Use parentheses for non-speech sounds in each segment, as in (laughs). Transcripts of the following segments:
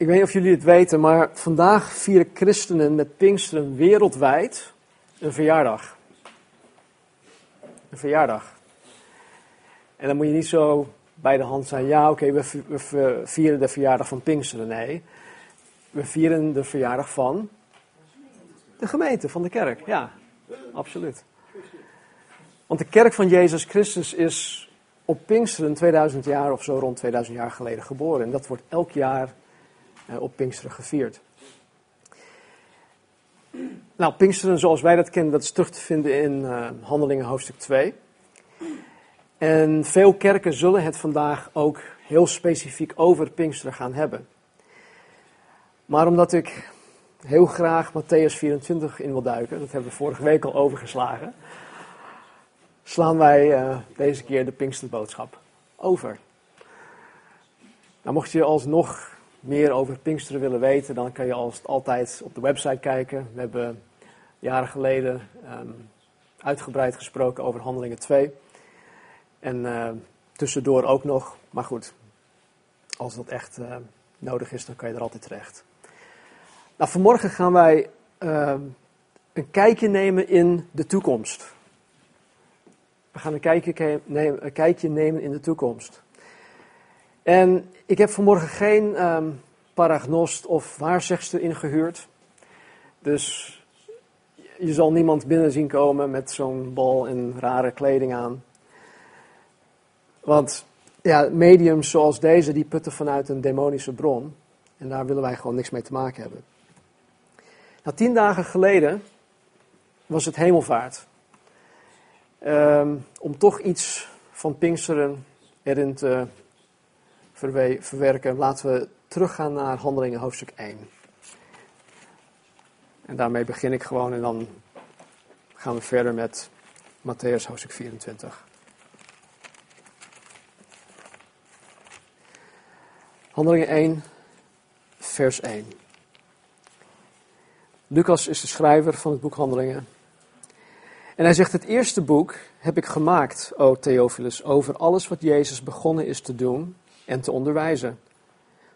Ik weet niet of jullie het weten, maar vandaag vieren christenen met Pinksteren wereldwijd een verjaardag. Een verjaardag. En dan moet je niet zo bij de hand zijn, ja oké, we, we vieren de verjaardag van Pinksteren. Nee, we vieren de verjaardag van de gemeente, van de kerk. Ja, absoluut. Want de kerk van Jezus Christus is op Pinksteren 2000 jaar of zo rond 2000 jaar geleden geboren. En dat wordt elk jaar op Pinksteren gevierd. Nou, Pinksteren zoals wij dat kennen, dat is terug te vinden in uh, Handelingen hoofdstuk 2. En veel kerken zullen het vandaag ook heel specifiek over Pinksteren gaan hebben. Maar omdat ik heel graag Matthäus 24 in wil duiken, dat hebben we vorige week al overgeslagen, slaan wij uh, deze keer de Pinksterboodschap over. Nou, mocht je alsnog meer over Pinksteren willen weten, dan kan je als altijd op de website kijken. We hebben jaren geleden um, uitgebreid gesproken over Handelingen 2. En uh, tussendoor ook nog, maar goed, als dat echt uh, nodig is, dan kan je er altijd terecht. Nou, vanmorgen gaan wij uh, een kijkje nemen in de toekomst. We gaan een kijkje, nemen, een kijkje nemen in de toekomst. En ik heb vanmorgen geen um, paragnost of waarzegster ingehuurd. Dus je zal niemand binnen zien komen met zo'n bal en rare kleding aan. Want ja, mediums zoals deze, die putten vanuit een demonische bron. En daar willen wij gewoon niks mee te maken hebben. Nou, tien dagen geleden was het hemelvaart. Um, om toch iets van Pinksteren erin te verwerken, laten we teruggaan naar Handelingen hoofdstuk 1. En daarmee begin ik gewoon en dan gaan we verder met Matthäus hoofdstuk 24. Handelingen 1, vers 1. Lucas is de schrijver van het boek Handelingen. En hij zegt: Het eerste boek heb ik gemaakt, o Theophilus, over alles wat Jezus begonnen is te doen en te onderwijzen.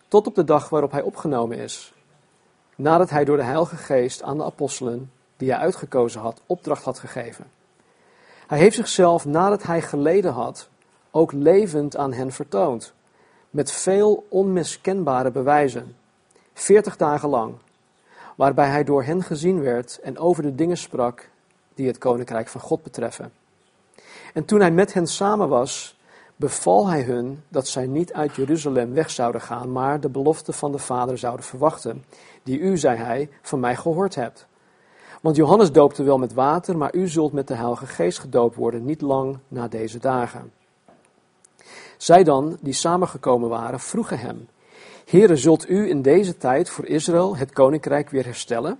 Tot op de dag waarop hij opgenomen is. Nadat hij door de Heilige Geest aan de apostelen, die hij uitgekozen had, opdracht had gegeven. Hij heeft zichzelf, nadat hij geleden had, ook levend aan hen vertoond met veel onmiskenbare bewijzen, veertig dagen lang, waarbij hij door hen gezien werd en over de dingen sprak die het koninkrijk van God betreffen. En toen hij met hen samen was, beval hij hun dat zij niet uit Jeruzalem weg zouden gaan, maar de belofte van de Vader zouden verwachten, die u, zei hij, van mij gehoord hebt. Want Johannes doopte wel met water, maar u zult met de Heilige Geest gedoopt worden, niet lang na deze dagen. Zij dan, die samengekomen waren, vroegen hem: Heere, zult u in deze tijd voor Israël het koninkrijk weer herstellen?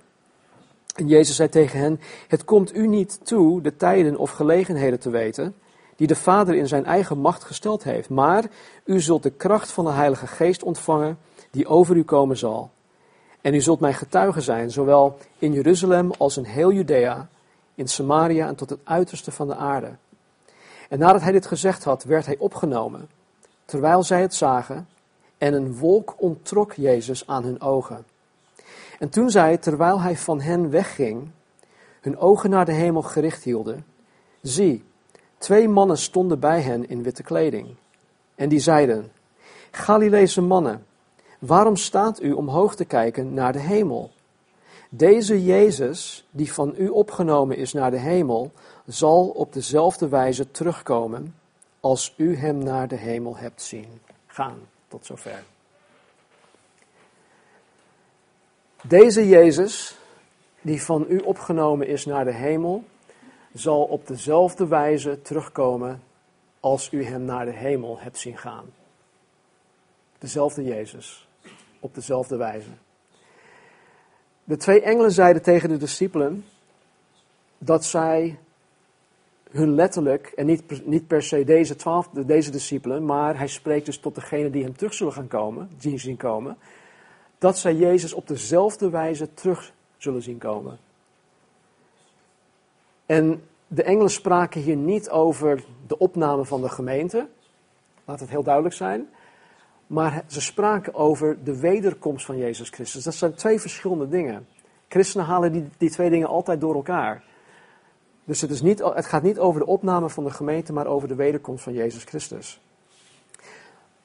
En Jezus zei tegen hen: Het komt u niet toe de tijden of gelegenheden te weten die de Vader in zijn eigen macht gesteld heeft, maar u zult de kracht van de Heilige Geest ontvangen die over u komen zal. En u zult mijn getuige zijn, zowel in Jeruzalem als in heel Judea, in Samaria en tot het uiterste van de aarde. En nadat hij dit gezegd had, werd hij opgenomen, terwijl zij het zagen, en een wolk onttrok Jezus aan hun ogen. En toen zij, terwijl hij van hen wegging, hun ogen naar de hemel gericht hielden, zie, twee mannen stonden bij hen in witte kleding. En die zeiden, Galileese mannen, waarom staat u omhoog te kijken naar de hemel? Deze Jezus, die van u opgenomen is naar de hemel, zal op dezelfde wijze terugkomen als u hem naar de hemel hebt zien gaan. Tot zover. Deze Jezus, die van u opgenomen is naar de hemel, zal op dezelfde wijze terugkomen als u hem naar de hemel hebt zien gaan. Dezelfde Jezus, op dezelfde wijze. De twee engelen zeiden tegen de discipelen dat zij hun letterlijk, en niet, niet per se deze twaalf, deze discipelen, maar hij spreekt dus tot degene die hem terug zullen gaan komen, zien zien komen, dat zij Jezus op dezelfde wijze terug zullen zien komen. En de engelen spraken hier niet over de opname van de gemeente, laat het heel duidelijk zijn, maar ze spraken over de wederkomst van Jezus Christus. Dat zijn twee verschillende dingen. Christenen halen die, die twee dingen altijd door elkaar. Dus het, is niet, het gaat niet over de opname van de gemeente, maar over de wederkomst van Jezus Christus.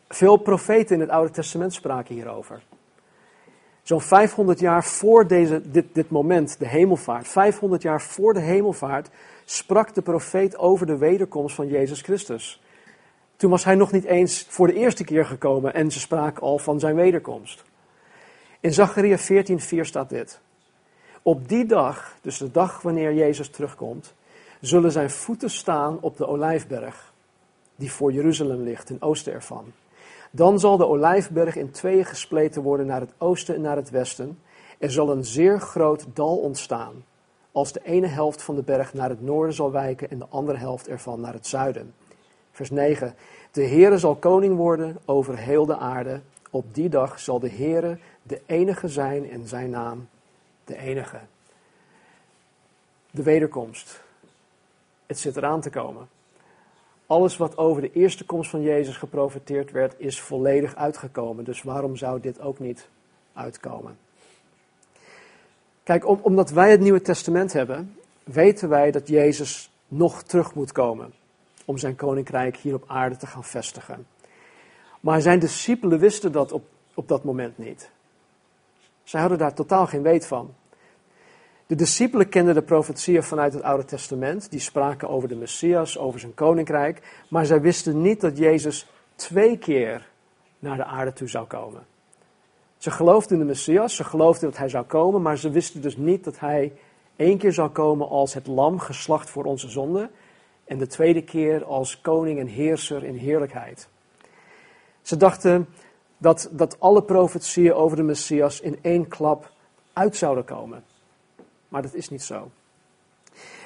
Veel profeten in het Oude Testament spraken hierover. Zo'n 500 jaar voor deze, dit, dit moment, de hemelvaart, 500 jaar voor de hemelvaart, sprak de profeet over de wederkomst van Jezus Christus. Toen was hij nog niet eens voor de eerste keer gekomen en ze spraken al van zijn wederkomst. In Zacharia 14:4 staat dit. Op die dag, dus de dag wanneer Jezus terugkomt, zullen zijn voeten staan op de olijfberg, die voor Jeruzalem ligt, ten oosten ervan. Dan zal de olijfberg in tweeën gespleten worden naar het oosten en naar het westen. Er zal een zeer groot dal ontstaan, als de ene helft van de berg naar het noorden zal wijken en de andere helft ervan naar het zuiden. Vers 9. De Heere zal koning worden over heel de aarde. Op die dag zal de Heere de enige zijn en zijn naam de enige. De wederkomst. Het zit eraan te komen. Alles wat over de eerste komst van Jezus geprofiteerd werd, is volledig uitgekomen. Dus waarom zou dit ook niet uitkomen? Kijk, omdat wij het Nieuwe Testament hebben, weten wij dat Jezus nog terug moet komen om zijn koninkrijk hier op aarde te gaan vestigen. Maar zijn discipelen wisten dat op, op dat moment niet. Zij hadden daar totaal geen weet van. De discipelen kenden de profetieën vanuit het Oude Testament. Die spraken over de Messias, over zijn koninkrijk. Maar zij wisten niet dat Jezus twee keer naar de aarde toe zou komen. Ze geloofden in de Messias, ze geloofden dat hij zou komen, maar ze wisten dus niet dat hij één keer zou komen als het lam geslacht voor onze zonde en de tweede keer als koning en heerser in heerlijkheid. Ze dachten dat, dat alle profetieën over de Messias in één klap uit zouden komen. Maar dat is niet zo.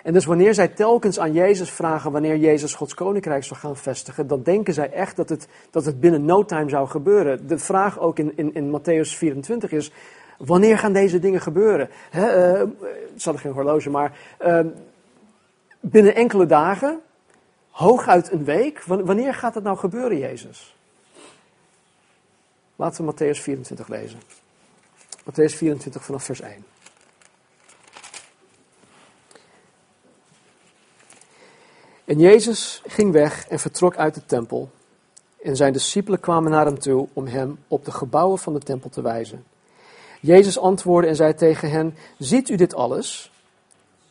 En dus wanneer zij telkens aan Jezus vragen wanneer Jezus Gods koninkrijk zou gaan vestigen, dan denken zij echt dat het, dat het binnen no time zou gebeuren. De vraag ook in, in, in Matthäus 24 is, wanneer gaan deze dingen gebeuren? He, uh, hadden geen horloge, maar uh, binnen enkele dagen, hooguit een week. Wanneer gaat dat nou gebeuren, Jezus? Laten we Matthäus 24 lezen. Matthäus 24 vanaf vers 1. En Jezus ging weg en vertrok uit de tempel. En zijn discipelen kwamen naar hem toe om hem op de gebouwen van de tempel te wijzen. Jezus antwoordde en zei tegen hen: Ziet u dit alles?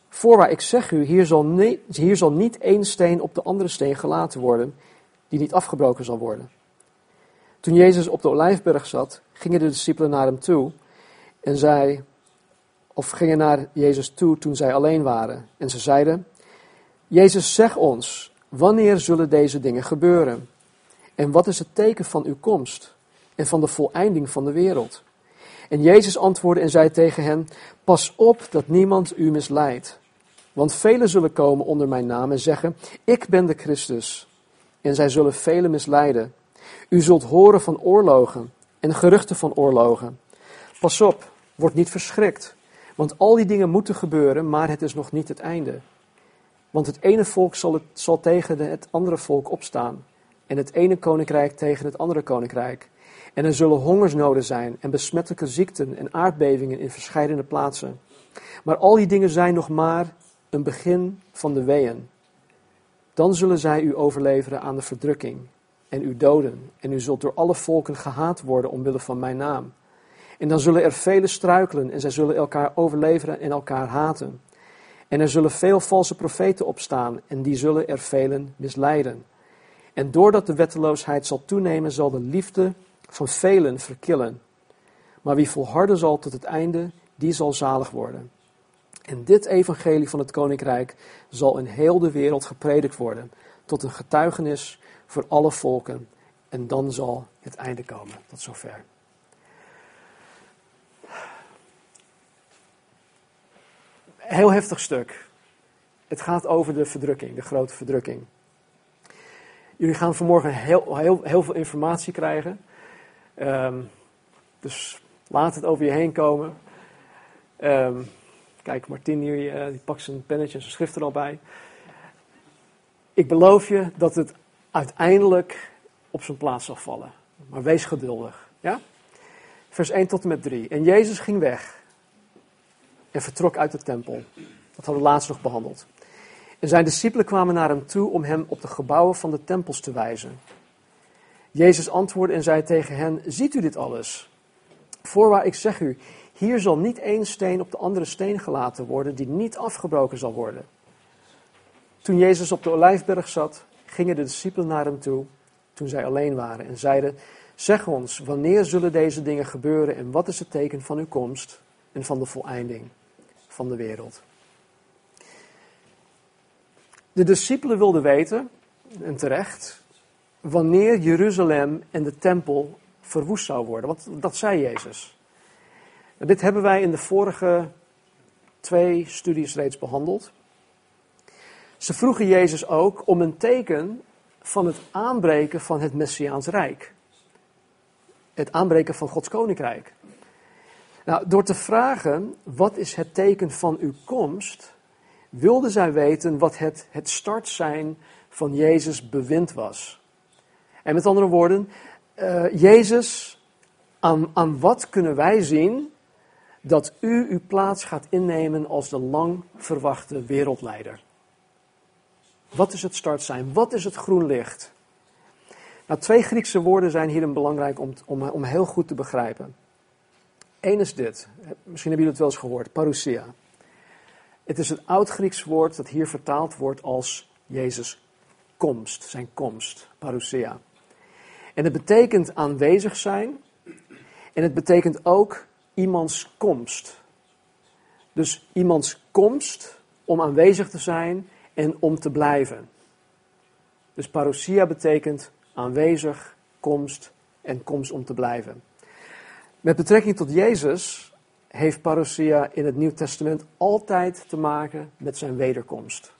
Voorwaar, ik zeg u, hier zal, niet, hier zal niet één steen op de andere steen gelaten worden, die niet afgebroken zal worden. Toen Jezus op de olijfberg zat, gingen de discipelen naar hem toe en zij, of gingen naar Jezus toe toen zij alleen waren. En ze zeiden, Jezus, zeg ons, wanneer zullen deze dingen gebeuren? En wat is het teken van uw komst en van de voleinding van de wereld? En Jezus antwoordde en zei tegen hen, pas op dat niemand u misleidt. Want velen zullen komen onder mijn naam en zeggen, ik ben de Christus. En zij zullen velen misleiden. U zult horen van oorlogen en geruchten van oorlogen. Pas op, word niet verschrikt. Want al die dingen moeten gebeuren, maar het is nog niet het einde. Want het ene volk zal, het, zal tegen het andere volk opstaan. En het ene koninkrijk tegen het andere koninkrijk. En er zullen hongersnoden zijn en besmettelijke ziekten en aardbevingen in verschillende plaatsen. Maar al die dingen zijn nog maar een begin van de weeën. Dan zullen zij u overleveren aan de verdrukking en u doden. En u zult door alle volken gehaat worden omwille van mijn naam. En dan zullen er velen struikelen en zij zullen elkaar overleveren en elkaar haten. En er zullen veel valse profeten opstaan en die zullen er velen misleiden. En doordat de wetteloosheid zal toenemen, zal de liefde van velen verkillen. Maar wie volharden zal tot het einde, die zal zalig worden. En dit evangelie van het koninkrijk zal in heel de wereld gepredikt worden, tot een getuigenis voor alle volken. En dan zal het einde komen. Tot zover. Heel heftig stuk. Het gaat over de verdrukking, de grote verdrukking. Jullie gaan vanmorgen heel, heel, heel veel informatie krijgen. Um, dus laat het over je heen komen. Um, Kijk, Martin hier, eh, die pakt zijn pennetje en zijn schrift er al bij. Ik beloof je dat het uiteindelijk op zijn plaats zal vallen. Maar wees geduldig. Ja? Vers 1 tot en met 3. En Jezus ging weg en vertrok uit de tempel. Dat hadden we laatst nog behandeld. En zijn discipelen kwamen naar hem toe om hem op de gebouwen van de tempels te wijzen. Jezus antwoordde en zei tegen hen: Ziet u dit alles? Voorwaar, ik zeg u, hier zal niet één steen op de andere steen gelaten worden die niet afgebroken zal worden. Toen Jezus op de olijfberg zat, gingen de discipelen naar hem toe, toen zij alleen waren, en zeiden: Zeg ons, wanneer zullen deze dingen gebeuren en wat is het teken van uw komst en van de voleinding van de wereld? De discipelen wilden weten, en terecht, wanneer Jeruzalem en de tempel verwoest zou worden. Want dat zei Jezus. dit hebben wij in de vorige twee studies reeds behandeld. Ze vroegen Jezus ook om een teken van het aanbreken van het Messiaans Rijk. Het aanbreken van Gods Koninkrijk. Nou, door te vragen, wat is het teken van uw komst, wilden zij weten wat het, het start zijn van Jezus bewind was. En met andere woorden, uh, Jezus, aan, aan wat kunnen wij zien dat u uw plaats gaat innemen als de lang verwachte wereldleider? Wat is het start zijn? Wat is het groen licht? Nou, twee Griekse woorden zijn hierin belangrijk om, om, om heel goed te begrijpen. Eén is dit, misschien hebben jullie het wel eens gehoord, parousia. Het is een oud-Grieks woord dat hier vertaald wordt als Jezus komst, zijn komst, parousia. En het betekent aanwezig zijn en het betekent ook iemands komst. Dus iemands komst om aanwezig te zijn en om te blijven. Dus parousia betekent aanwezig, komst en komst om te blijven. Met betrekking tot Jezus heeft parousia in het Nieuw Testament altijd te maken met zijn wederkomst.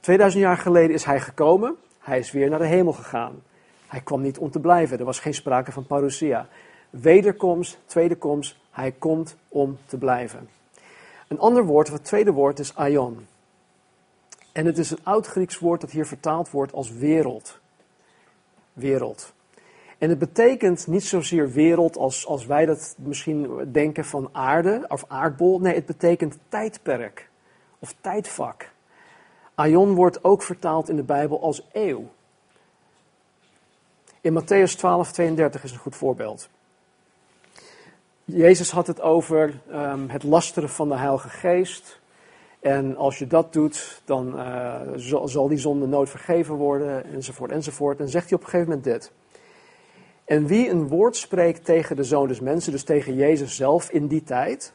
2000 jaar geleden is hij gekomen, hij is weer naar de hemel gegaan. Hij kwam niet om te blijven, er was geen sprake van parousia. Wederkomst, tweede komst, hij komt om te blijven. Een ander woord, het tweede woord, is aion. En het is een oud-Grieks woord dat hier vertaald wordt als wereld. Wereld. En het betekent niet zozeer wereld als, als wij dat misschien denken van aarde of aardbol. Nee, het betekent tijdperk of tijdvak. Aion wordt ook vertaald in de Bijbel als eeuw. In Matthäus 12, 32 is een goed voorbeeld. Jezus had het over um, het lasteren van de Heilige Geest. En als je dat doet, dan zal, zal, die zonde nooit vergeven worden, enzovoort, enzovoort. En zegt hij op een gegeven moment dit. En wie een woord spreekt tegen de zoon des mensen, dus tegen Jezus zelf in die tijd,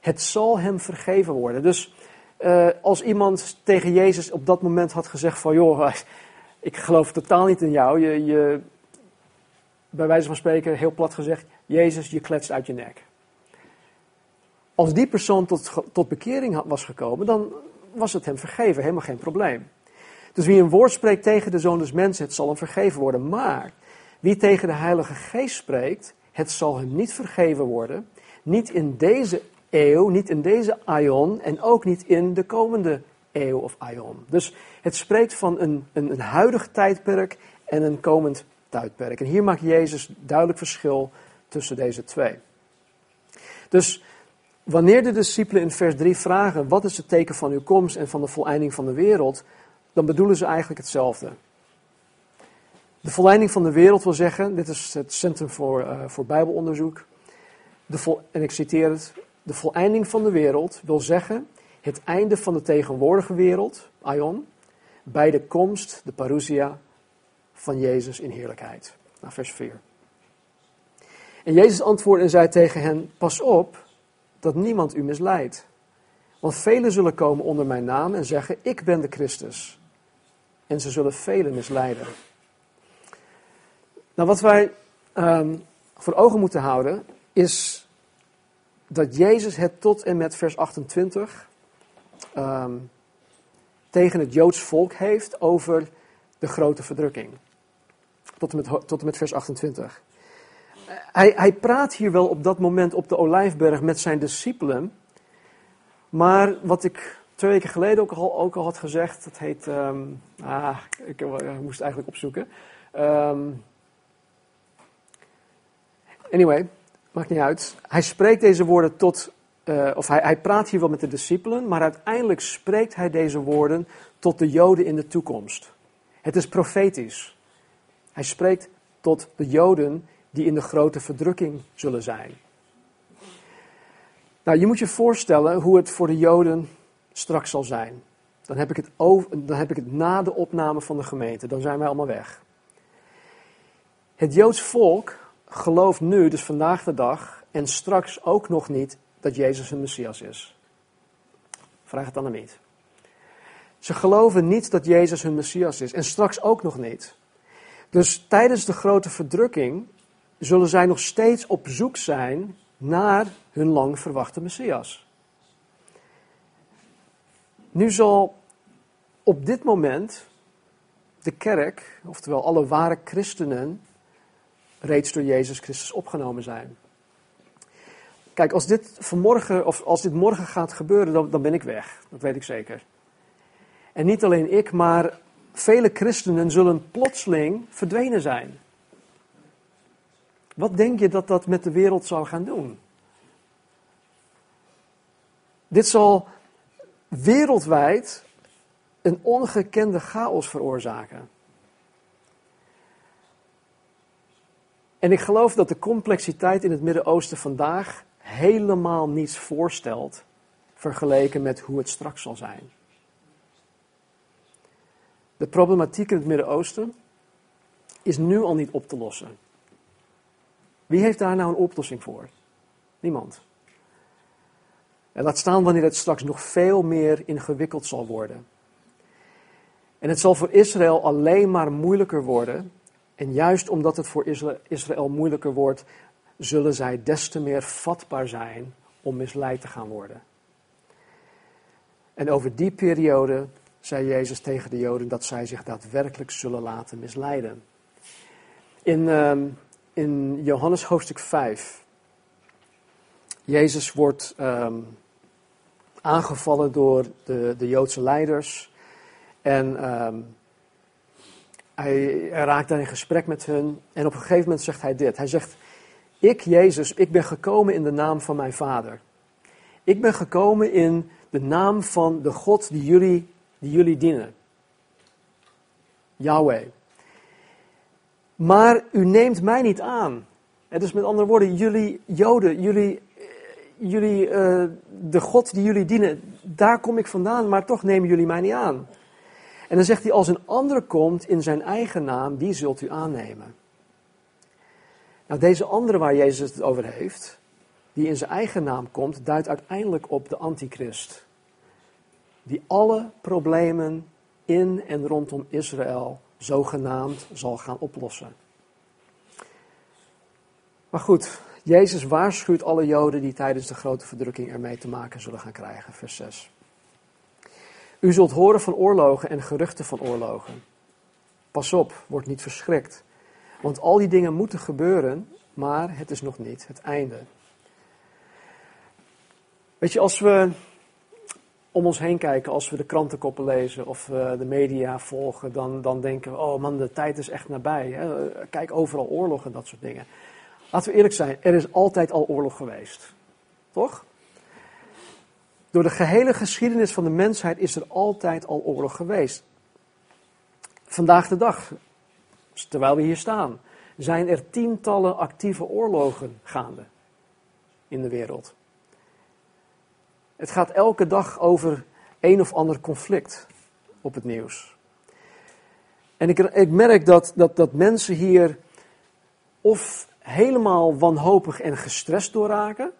het zal hem vergeven worden. Dus uh, als iemand tegen Jezus op dat moment had gezegd van, joh, (laughs) ik geloof totaal niet in jou, je, je bij wijze van spreken, heel plat gezegd, Jezus, je kletst uit je nek. Als die persoon tot, tot bekering was gekomen, dan was het hem vergeven, helemaal geen probleem. Dus wie een woord spreekt tegen de zoon des mensen, het zal hem vergeven worden. Maar wie tegen de Heilige Geest spreekt, het zal hem niet vergeven worden. Niet in deze eeuw, niet in deze aion en ook niet in de komende eeuw of aion. Dus het spreekt van een, een, een huidig tijdperk en een komend tijdperk. En hier maakt Jezus duidelijk verschil tussen deze twee. Dus wanneer de discipelen in vers 3 vragen: wat is het teken van uw komst en van de voleinding van de wereld? dan bedoelen ze eigenlijk hetzelfde. De volleinding van de wereld wil zeggen, dit is het Centrum voor, uh, voor Bijbelonderzoek, de vol, en ik citeer het, de voleinding van de wereld wil zeggen het einde van de tegenwoordige wereld, aion, bij de komst, de parousia, van Jezus in heerlijkheid. Nou, vers 4. En Jezus antwoordde en zei tegen hen, pas op dat niemand u misleidt. Want velen zullen komen onder mijn naam en zeggen, ik ben de Christus. En ze zullen velen misleiden. Nou, wat wij um, voor ogen moeten houden, is dat Jezus het tot en met vers 28 um, ehm, tegen het Joods volk heeft over de grote verdrukking. Tot en met, tot en met vers 28. Hij, hij praat hier wel op dat moment op de Olijfberg met zijn discipelen. Maar wat ik twee weken geleden ook al, ook al had gezegd, dat heet, um, ah, ik, moest het eigenlijk opzoeken. Ehm, anyway, maakt niet uit. Hij spreekt deze woorden tot, uh, of hij, hij praat hier wel met de discipelen, maar uiteindelijk spreekt hij deze woorden tot de Joden in de toekomst. Het is profetisch. Hij spreekt tot de Joden die in de grote verdrukking zullen zijn. Nou, je moet je voorstellen hoe het voor de Joden straks zal zijn. Dan heb ik het, dan heb ik het na de opname van de gemeente. Dan zijn wij allemaal weg. Het Joods volk gelooft nu, dus vandaag de dag, en straks ook nog niet dat Jezus een Messias is. Vraag het dan niet. Ze geloven niet dat Jezus hun Messias is en straks ook nog niet. Dus tijdens de grote verdrukking zullen zij nog steeds op zoek zijn naar hun lang verwachte Messias. Nu zal op dit moment de kerk, oftewel alle ware christenen, reeds door Jezus Christus opgenomen zijn. Kijk, als dit vanmorgen of als dit morgen gaat gebeuren, dan, dan ben ik weg. Dat weet ik zeker. En niet alleen ik, maar vele christenen zullen plotseling verdwenen zijn. Wat denk je dat dat met de wereld zou gaan doen? Dit zal wereldwijd een ongekende chaos veroorzaken. En ik geloof dat de complexiteit in het Midden-Oosten vandaag helemaal niets voorstelt vergeleken met hoe het straks zal zijn. De problematiek in het Midden-Oosten is nu al niet op te lossen. Wie heeft daar nou een oplossing voor? Niemand. En laat staan wanneer het straks nog veel meer ingewikkeld zal worden. En het zal voor Israël alleen maar moeilijker worden. En juist omdat het voor Israël moeilijker wordt, zullen zij des te meer vatbaar zijn om misleid te gaan worden. En over die periode zei Jezus tegen de Joden dat zij zich daadwerkelijk zullen laten misleiden. In, ehm, in Johannes hoofdstuk 5. Jezus wordt ehm, aangevallen door de, de Joodse leiders. En ehm, hij, raakt daar in gesprek met hun. En op een gegeven moment zegt hij dit. Hij zegt, ik Jezus, ik ben gekomen in de naam van mijn Vader. Ik ben gekomen in de naam van de God die jullie, die jullie dienen. Yahweh. Maar u neemt mij niet aan. Het is met andere woorden, jullie Joden, jullie, jullie, uh, de God die jullie dienen, daar kom ik vandaan, maar toch nemen jullie mij niet aan. En dan zegt hij, als een ander komt in zijn eigen naam, die zult u aannemen. Nou, deze andere waar Jezus het over heeft, die in zijn eigen naam komt, duidt uiteindelijk op de antichrist. Die alle problemen in en rondom Israël zogenaamd zal gaan oplossen. Maar goed, Jezus waarschuwt alle Joden die tijdens de grote verdrukking ermee te maken zullen gaan krijgen. Vers 6. U zult horen van oorlogen en geruchten van oorlogen. Pas op, word niet verschrikt. Want al die dingen moeten gebeuren, maar het is nog niet het einde. Weet je, als we om ons heen kijken, als we de krantenkoppen lezen of de media volgen, dan, dan denken we, oh man, de tijd is echt nabij. Hè? Kijk, overal oorlog en dat soort dingen. Laten we eerlijk zijn, er is altijd al oorlog geweest. Toch? Door de gehele geschiedenis van de mensheid is er altijd al oorlog geweest. Vandaag de dag, terwijl we hier staan, zijn er tientallen actieve oorlogen gaande in de wereld. Het gaat elke dag over een of ander conflict op het nieuws. En ik, ik merk dat, dat, dat mensen hier of helemaal wanhopig en gestrest door raken.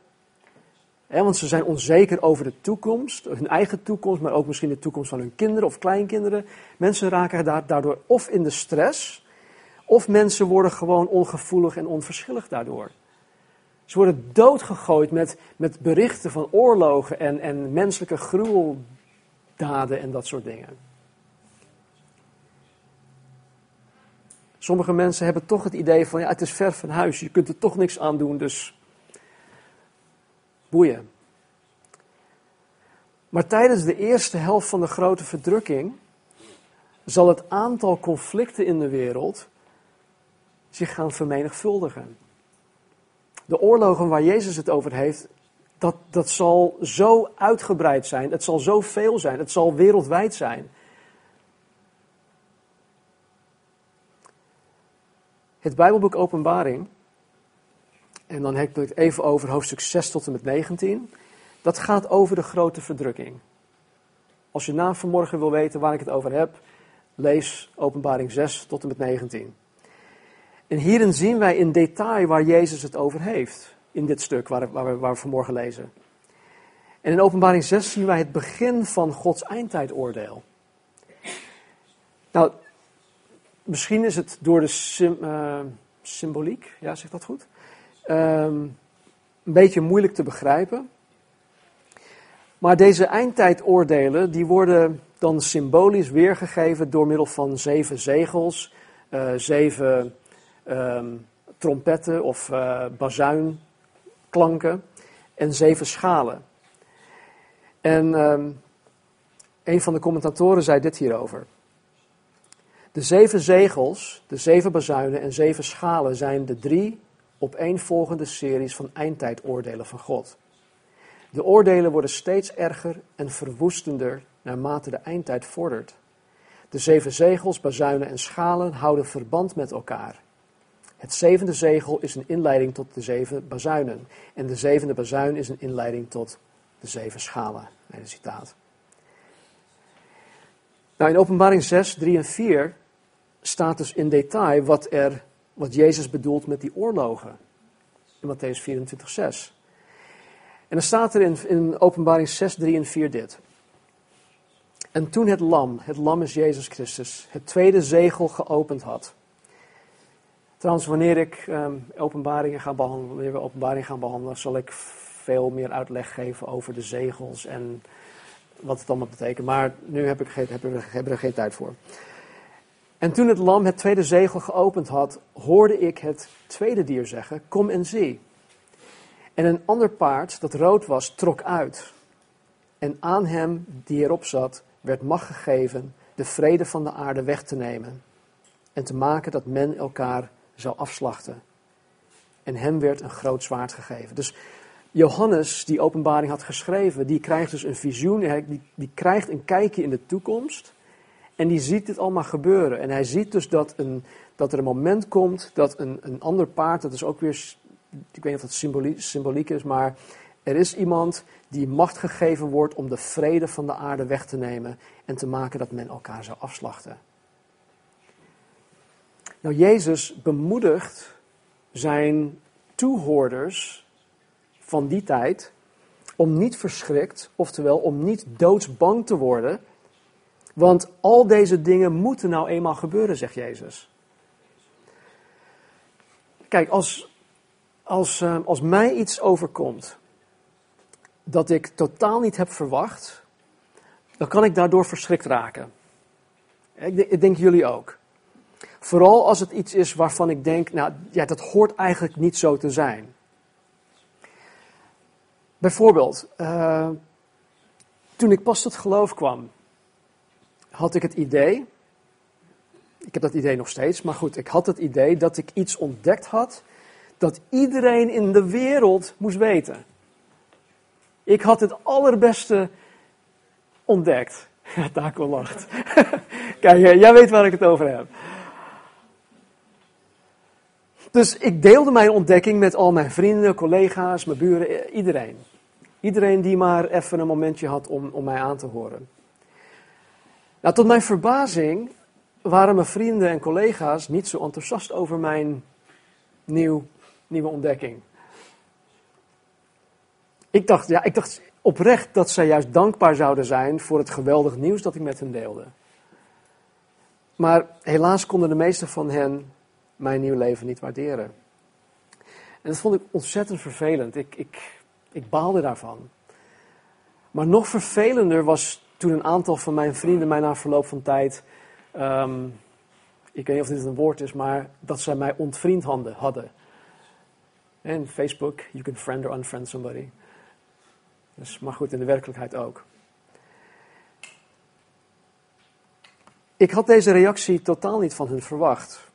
Want ze zijn onzeker over de toekomst, hun eigen toekomst, maar ook misschien de toekomst van hun kinderen of kleinkinderen. Mensen raken daardoor of in de stress, of mensen worden gewoon ongevoelig en onverschillig daardoor. Ze worden doodgegooid met, met berichten van oorlogen en, en menselijke gruweldaden en dat soort dingen. Sommige mensen hebben toch het idee van, ja, het is ver van huis, je kunt er toch niks aan doen, dus boeien. Maar tijdens de eerste helft van de grote verdrukking zal het aantal conflicten in de wereld zich gaan vermenigvuldigen. De oorlogen waar Jezus het over heeft, dat, dat zal zo uitgebreid zijn, het zal zo veel zijn, het zal wereldwijd zijn. Het Bijbelboek Openbaring, en dan heb ik het even over hoofdstuk 6 tot en met 19, dat gaat over de grote verdrukking. Als je na vanmorgen wil weten waar ik het over heb, lees Openbaring 6 tot en met 19. En hierin zien wij in detail waar Jezus het over heeft, in dit stuk waar, waar, we, waar vanmorgen lezen. En in Openbaring 6 zien wij het begin van Gods eindtijdoordeel. Nou, misschien is het door de uh, symboliek, ja, zeg dat goed? Um, een beetje moeilijk te begrijpen. Maar deze eindtijdoordelen, die worden dan symbolisch weergegeven door middel van zeven zegels, uh, zeven um, trompetten of uh, bazuinklanken en zeven schalen. En um, een van de commentatoren zei dit hierover. De zeven zegels, de zeven bazuinen en zeven schalen zijn de drie opeenvolgende series van eindtijdoordelen van God. De oordelen worden steeds erger en verwoestender naarmate de eindtijd vordert. De zeven zegels, bazuinen en schalen houden verband met elkaar. Het zevende zegel is een inleiding tot de zeven bazuinen. En de zevende bazuin is een inleiding tot de zeven schalen. Einde citaat. Nou, in openbaring 6, 3 en 4 staat dus in detail wat, er, wat Jezus bedoelt met die oorlogen. In Matthäus 24, 6. En dan staat er in, in openbaring 6, 3 en 4 dit. En toen het lam, het lam is Jezus Christus, het tweede zegel geopend had. Trouwens, wanneer ik um, openbaringen ga behandelen, wanneer we openbaringen gaan behandelen, zal ik veel meer uitleg geven over de zegels en wat het allemaal betekent. Maar nu heb ik geen, heb er geen tijd voor. En toen het lam het tweede zegel geopend had, hoorde ik het tweede dier zeggen: Kom en zie. En een ander paard, dat rood was, trok uit. En aan hem die erop zat, werd macht gegeven de vrede van de aarde weg te nemen. En te maken dat men elkaar zou afslachten. En hem werd een groot zwaard gegeven. Dus Johannes, die openbaring had geschreven, die krijgt dus een visioen, die, die krijgt een kijkje in de toekomst. En die ziet dit allemaal gebeuren. En hij ziet dus dat, een, dat er een moment komt dat een, een ander paard, dat is ook weer, ik weet niet of dat symboliek, symboliek is, maar er is iemand die macht gegeven wordt om de vrede van de aarde weg te nemen en te maken dat men elkaar zou afslachten. Nou, Jezus bemoedigt zijn toehoorders van die tijd om niet verschrikt, oftewel om niet doodsbang te worden want al deze dingen moeten nou eenmaal gebeuren, zegt Jezus. Kijk, als, als, uh, als mij iets overkomt dat ik totaal niet heb verwacht, dan kan ik daardoor verschrikt raken. Ik, ik denk jullie ook. Vooral als het iets is waarvan ik denk, nou ja, dat hoort eigenlijk niet zo te zijn. Bijvoorbeeld, uh, toen ik pas tot geloof kwam, had ik het idee, ik heb dat idee nog steeds, maar goed, ik had het idee dat ik iets ontdekt had dat iedereen in de wereld moest weten. Ik had het allerbeste ontdekt. (laughs) Taco lacht. (laughs) Kijk, jij weet waar ik het over heb. Dus ik deelde mijn ontdekking met al mijn vrienden, collega's, mijn buren, iedereen. Iedereen die maar even een momentje had om, om mij aan te horen. Nou, tot mijn verbazing waren mijn vrienden en collega's niet zo enthousiast over mijn nieuw, nieuwe ontdekking. Ik dacht, ja, ik dacht oprecht dat zij juist dankbaar zouden zijn voor het geweldig nieuws dat ik met hen deelde. Maar helaas konden de meesten van hen mijn nieuw leven niet waarderen. En dat vond ik ontzettend vervelend. Ik, ik, ik baalde daarvan. Maar nog vervelender was toen een aantal van mijn vrienden mij na verloop van tijd, um, ik weet niet of dit een woord is, maar dat zij mij ontvriend hadden. En Facebook, you can friend or unfriend somebody. Dus, maar goed, in de werkelijkheid ook. Ik had deze reactie totaal niet van hun verwacht.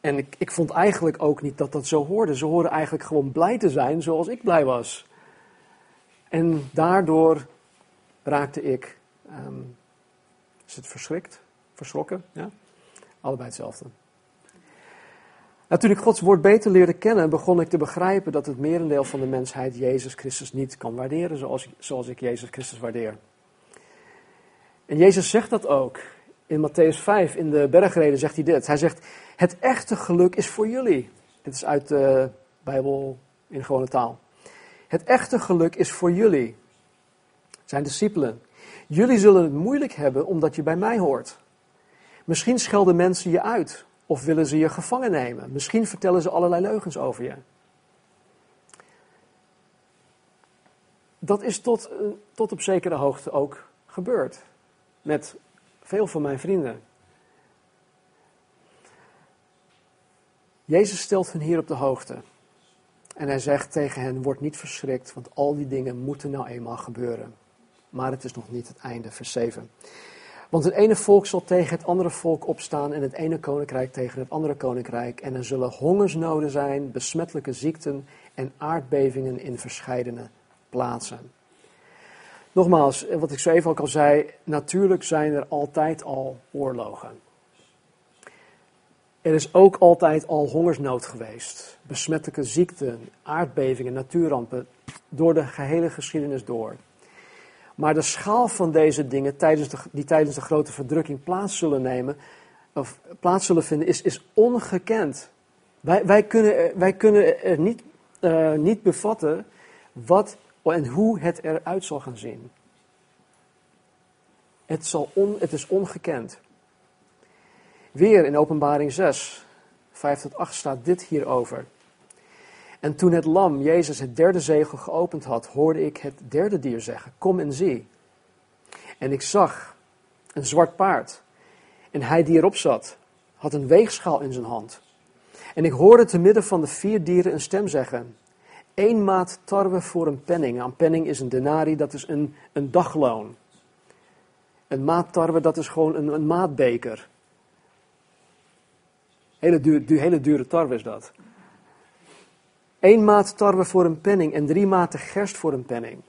En ik, ik vond eigenlijk ook niet dat dat zo hoorde. Ze hoorden eigenlijk gewoon blij te zijn zoals ik blij was. En daardoor raakte ik, ehm, is het verschrikt, verschrokken? Ja? Allebei hetzelfde. Ik Gods woord beter leerde kennen, begon ik te begrijpen dat het merendeel van de mensheid Jezus Christus niet kan waarderen zoals, zoals ik Jezus Christus waardeer. En Jezus zegt dat ook. In Matthäus 5, in de bergreden, zegt hij dit. Hij zegt, het echte geluk is voor jullie. Dit is uit de Bijbel in gewone taal. Het echte geluk is voor jullie, zijn discipelen. Jullie zullen het moeilijk hebben omdat je bij mij hoort. Misschien schelden mensen je uit of willen ze je gevangen nemen. Misschien vertellen ze allerlei leugens over je. Dat is tot, eh, tot op zekere hoogte ook gebeurd. Met veel van mijn vrienden. Jezus stelt hen hier op de hoogte. En hij zegt tegen hen: Word niet verschrikt, want al die dingen moeten nou eenmaal gebeuren. Maar het is nog niet het einde, vers 7. Want het ene volk zal tegen het andere volk opstaan en het ene koninkrijk tegen het andere koninkrijk. En er zullen hongersnoden zijn, besmettelijke ziekten en aardbevingen in verscheidene plaatsen. Nogmaals, wat ik zo even ook al zei, natuurlijk zijn er altijd al oorlogen. Er is ook altijd al hongersnood geweest, besmettelijke ziekten, aardbevingen, natuurrampen, door de gehele geschiedenis door. Maar de schaal van deze dingen, tijdens de, die tijdens de grote verdrukking plaats zullen nemen, of plaats zullen vinden, is, is ongekend. Wij, wij, kunnen, wij kunnen er niet, uh, niet bevatten wat en hoe het eruit zal gaan zien. Het, zal on, het is ongekend. Weer in Openbaring 6, 5 tot 8 staat dit hierover. En toen het lam, Jezus, het derde zegel geopend had, hoorde ik het derde dier zeggen: Kom en zie. En ik zag een zwart paard. En hij die erop zat, had een weegschaal in zijn hand. En ik hoorde te midden van de vier dieren een stem zeggen: Eén maat tarwe voor een penning. Een penning is een denari, dat is een, een dagloon. Een maat tarwe, dat is gewoon een, een maatbeker. Hele, duur, hele dure tarwe is dat. Eén maat tarwe voor een penning en drie maten gerst voor een penning.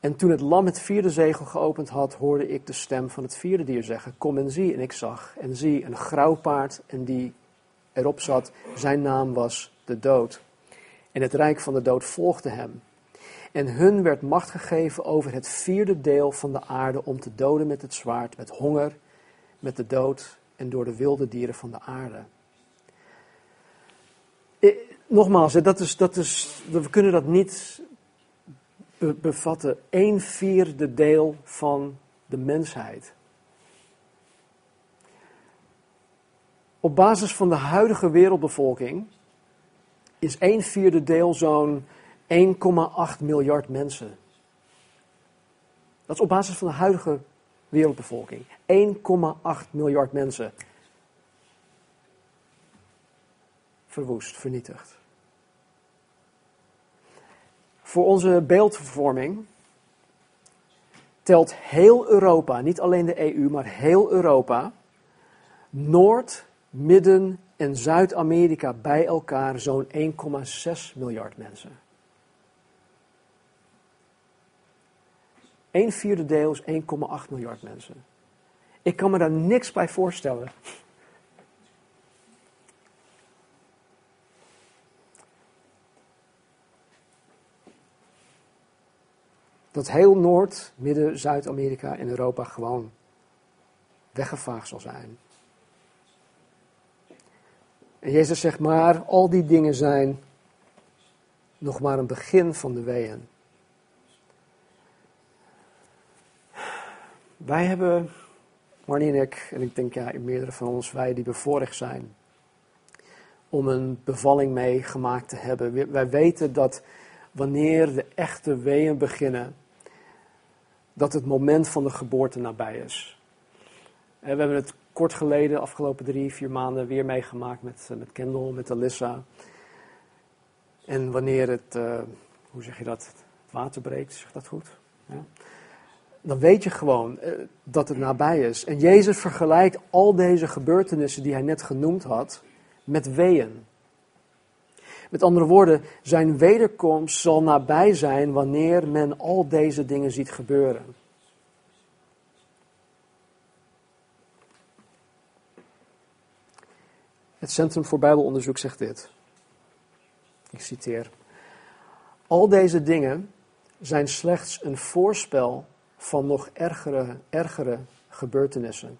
En toen het lam het vierde zegel geopend had, hoorde ik de stem van het vierde dier zeggen: Kom en zie. En ik zag en zie een grauw paard en die erop zat, zijn naam was de dood. En het rijk van de dood volgde hem. En hun werd macht gegeven over het vierde deel van de aarde om te doden met het zwaard, met honger, met de dood en door de wilde dieren van de aarde. Nogmaals, dat is, dat is, we kunnen dat niet bevatten. Een vierde deel van de mensheid. Op basis van de huidige wereldbevolking is een vierde deel zo'n 1,8 miljard mensen. Dat is op basis van de huidige wereldbevolking. 1,8 miljard mensen. verwoest, vernietigd. Voor onze beeldvervorming telt heel Europa, niet alleen de EU, maar heel Europa, Noord, Midden- en Zuid-Amerika bij elkaar zo'n 1,6 miljard mensen. Een vierde deel is 1,8 miljard mensen. Ik kan me daar niks bij voorstellen. dat heel Noord, Midden, Zuid-Amerika en Europa gewoon weggevaagd zal zijn. En Jezus zegt maar, al die dingen zijn nog maar een begin van de weeën. Wij hebben, Marnie en ik, en ik denk ja, meerdere van ons, wij die bevoorrecht zijn, om een bevalling meegemaakt te hebben. Wij weten dat wanneer de echte weeën beginnen, dat het moment van de geboorte nabij is. we hebben het kort geleden, de afgelopen drie, vier maanden, weer meegemaakt met, eh, met Kendall, met Alyssa. En wanneer het, uh, hoe zeg je dat, het water breekt, zeg dat goed? Ja. Dan weet je gewoon eh, dat het nabij is. En Jezus vergelijkt al deze gebeurtenissen die hij net genoemd had met weeën. Met andere woorden, zijn wederkomst zal nabij zijn wanneer men al deze dingen ziet gebeuren. Het Centrum voor Bijbelonderzoek zegt dit. Ik citeer. Al deze dingen zijn slechts een voorspel van nog ergere, gebeurtenissen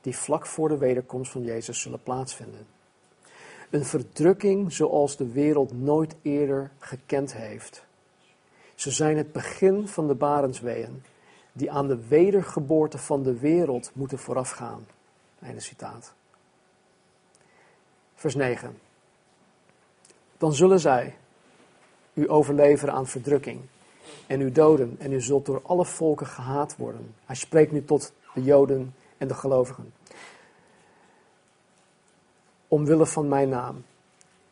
die vlak voor de wederkomst van Jezus zullen plaatsvinden. Een verdrukking zoals de wereld nooit eerder gekend heeft. Ze zijn het begin van de barensweeën die aan de wedergeboorte van de wereld moeten voorafgaan. Einde citaat. Vers 9. Dan zullen zij u overleveren aan verdrukking en u doden en u zult door alle volken gehaat worden. Hij spreekt nu tot de Joden en de gelovigen. Omwille van mijn naam.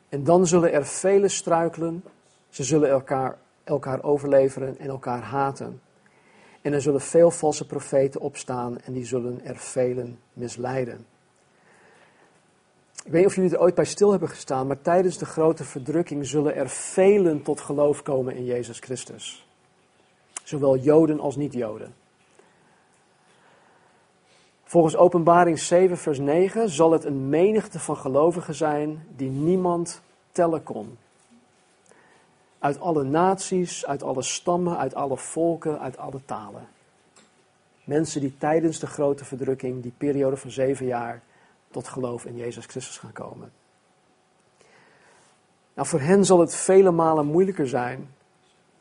En dan zullen er velen struikelen, ze zullen elkaar, elkaar overleveren en elkaar haten. En er zullen veel valse profeten opstaan en die zullen er velen misleiden. Ik weet niet of jullie er ooit bij stil hebben gestaan, maar tijdens de grote verdrukking zullen er velen tot geloof komen in Jezus Christus. Zowel Joden als niet-Joden. Volgens Openbaring 7, vers 9 zal het een menigte van gelovigen zijn die niemand tellen kon. Uit alle naties, uit alle stammen, uit alle volken, uit alle talen. Mensen die tijdens de grote verdrukking, die periode van zeven jaar, tot geloof in Jezus Christus gaan komen. Nou, voor hen zal het vele malen moeilijker zijn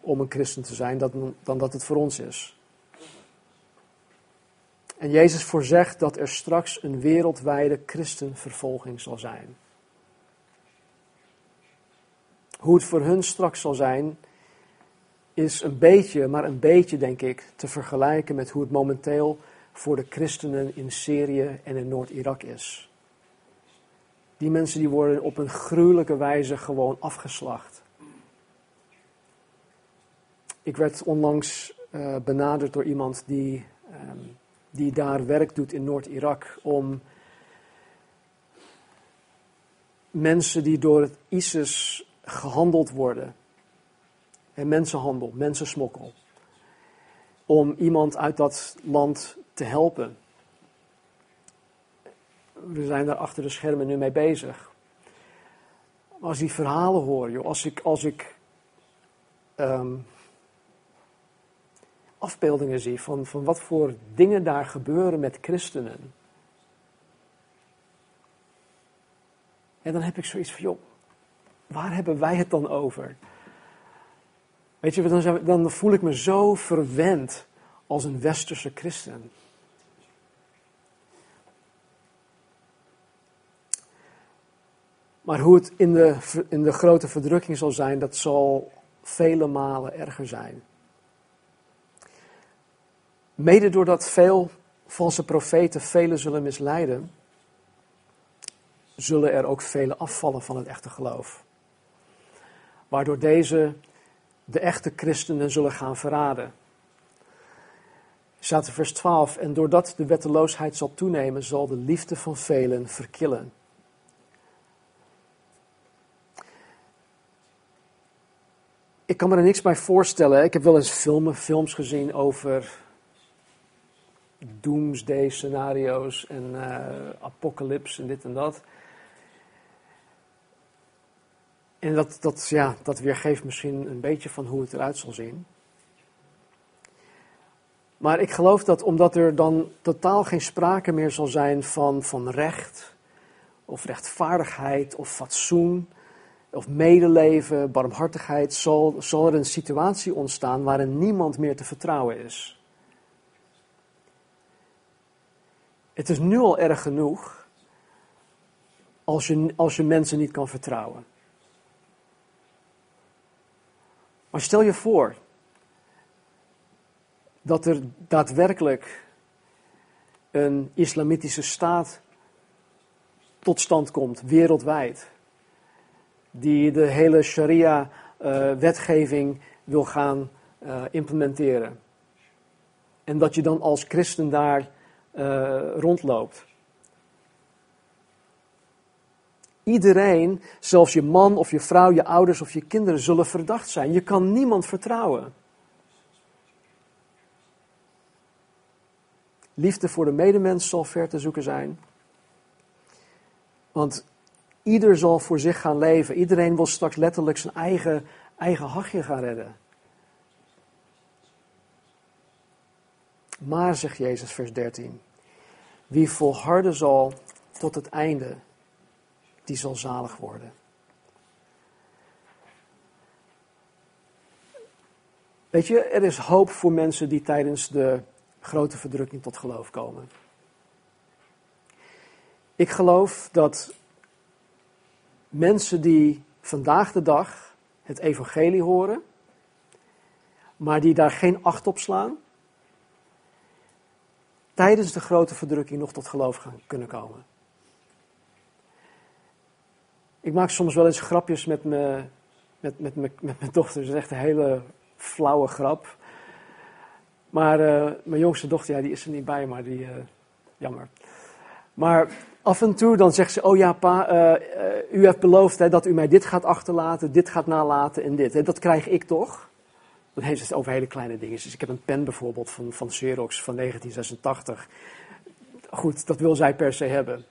om een christen te zijn dan, dat het voor ons is. En Jezus voorzegt dat er straks een wereldwijde christenvervolging zal zijn. Hoe het voor hun straks zal zijn, is een beetje, maar een beetje denk ik, te vergelijken met hoe het momenteel voor de christenen in Syrië en in Noord-Irak is. Die mensen die worden op een gruwelijke wijze gewoon afgeslacht. Ik werd onlangs uh, benaderd door iemand die, um, die daar werk doet in Noord-Irak om mensen die door het ISIS gehandeld worden, en mensenhandel, mensensmokkel, om iemand uit dat land te helpen. We zijn daar achter de schermen nu mee bezig. Als die verhalen hoor, joh, als ik, als ik um, afbeeldingen zie van, van wat voor dingen daar gebeuren met christenen. En dan heb ik zoiets van, joh, waar hebben wij het dan over? Weet je, dan, dan voel ik me zo verwend als een westerse christen. Maar hoe het in de, in de grote verdrukking zal zijn, dat zal vele malen erger zijn. Mede doordat veel valse profeten velen zullen misleiden, zullen er ook vele afvallen van het echte geloof. Waardoor deze de echte christenen zullen gaan verraden. Staat vers 12, en doordat de wetteloosheid zal toenemen, zal de liefde van velen verkillen. Ik kan me er niks bij voorstellen. Ik heb wel eens filmen, films gezien over doomsday scenario's en uh, apocalypse en dit en dat. En dat, dat, ja, dat weergeeft misschien een beetje van hoe het eruit zal zien. Maar ik geloof dat omdat er dan totaal geen sprake meer zal zijn van, van recht, of rechtvaardigheid, of fatsoen, of medeleven, barmhartigheid, zal, zal er een situatie ontstaan waarin niemand meer te vertrouwen is. Het is nu al erg genoeg als je, als je mensen niet kan vertrouwen. Maar stel je voor dat er daadwerkelijk een islamitische staat tot stand komt, wereldwijd, die de hele sharia-wetgeving wil gaan uh, implementeren. En dat je dan als christen daar rondloopt. Iedereen, zelfs je man of je vrouw, je ouders of je kinderen, zullen verdacht zijn. Je kan niemand vertrouwen. Liefde voor de medemens zal ver te zoeken zijn. Want ieder zal voor zich gaan leven. Iedereen wil straks letterlijk zijn eigen, eigen hachje gaan redden. Maar, zegt Jezus, vers 13, wie volharden zal tot het einde, die zal zalig worden. Weet je, er is hoop voor mensen die tijdens de grote verdrukking tot geloof komen. Ik geloof dat mensen die vandaag de dag het evangelie horen, maar die daar geen acht op slaan, tijdens de grote verdrukking nog tot geloof gaan kunnen komen. Ik maak soms wel eens grapjes met, me, met, met, met, met mijn dochter. Dat is echt een hele flauwe grap. Maar uh, mijn jongste dochter, ja, die is er niet bij, maar die, uh, jammer. Maar af en toe dan zegt ze, oh ja pa, uh, u heeft beloofd hè, dat u mij dit gaat achterlaten, dit gaat nalaten en dit. Hè, dat krijg ik toch? Dan heeft het over hele kleine dingen. Dus ik heb een pen bijvoorbeeld van, van Xerox van 1986. Goed, dat wil zij per se hebben.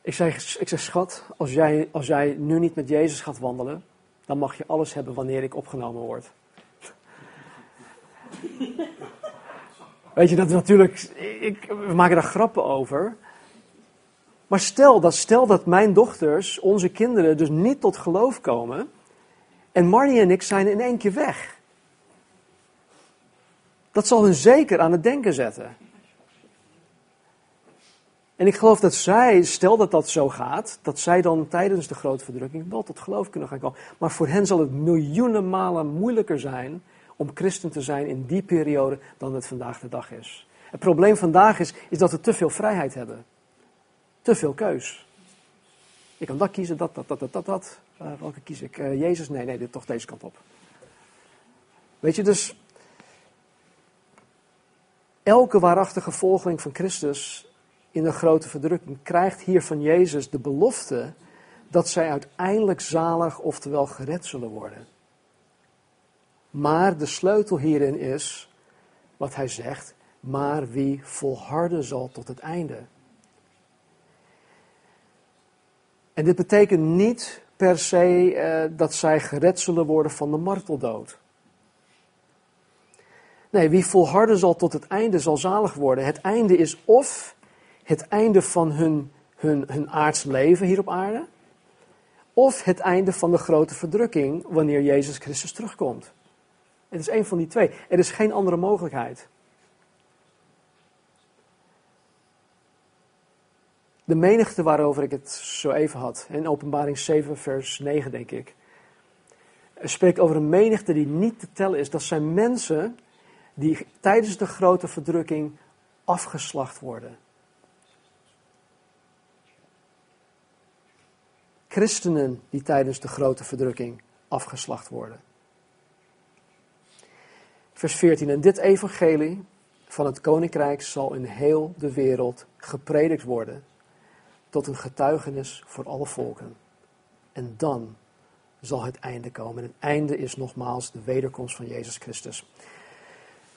Ik zeg, ik zeg schat, als jij, als jij nu niet met Jezus gaat wandelen, dan mag je alles hebben wanneer ik opgenomen word. Weet je, dat is natuurlijk, ik, we maken daar grappen over. Maar stel dat, stel dat mijn dochters, onze kinderen, dus niet tot geloof komen. En Marnie en ik zijn in één keer weg. Dat zal hun zeker aan het denken zetten. En ik geloof dat zij, stel dat dat zo gaat, dat zij dan tijdens de grote verdrukking wel tot geloof kunnen gaan komen. Maar voor hen zal het miljoenen malen moeilijker zijn om christen te zijn in die periode dan het vandaag de dag is. Het probleem vandaag is, is dat we te veel vrijheid hebben. Te veel keus. Ik kan dat kiezen, dat, dat, dat, dat, dat. Uh, welke kies ik? Uh, Jezus? Nee, nee, dit, toch deze kant op. Weet je, dus elke waarachtige volgeling van Christus in de grote verdrukking krijgt hier van Jezus de belofte dat zij uiteindelijk zalig, oftewel gered zullen worden. Maar de sleutel hierin is wat hij zegt, maar wie volharden zal tot het einde. En dit betekent niet per se eh, dat zij gered zullen worden van de marteldood. Nee, wie volharden zal tot het einde zal zalig worden. Het einde is of het einde van hun, hun, hun aards leven hier op aarde, of het einde van de grote verdrukking wanneer Jezus Christus terugkomt. Het is een van die twee. Er is geen andere mogelijkheid. De menigte waarover ik het zo even had, in Openbaring 7, vers 9, denk ik, spreekt over een menigte die niet te tellen is. Dat zijn mensen die tijdens de grote verdrukking afgeslacht worden. Christenen die tijdens de grote verdrukking afgeslacht worden. Vers 14. En dit evangelie van het koninkrijk zal in heel de wereld gepredikt worden tot een getuigenis voor alle volken. En dan zal het einde komen. En het einde is nogmaals de wederkomst van Jezus Christus.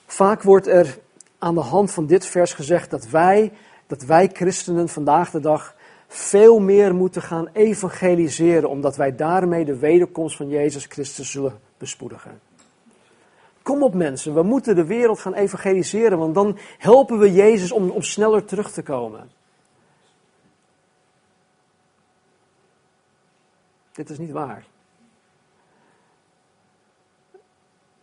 Vaak wordt er aan de hand van dit vers gezegd dat wij, dat wij christenen vandaag de dag veel meer moeten gaan evangeliseren, omdat wij daarmee de wederkomst van Jezus Christus zullen bespoedigen. Kom op mensen, we moeten de wereld gaan evangeliseren, want dan helpen we Jezus om, om sneller terug te komen. Dit is niet waar.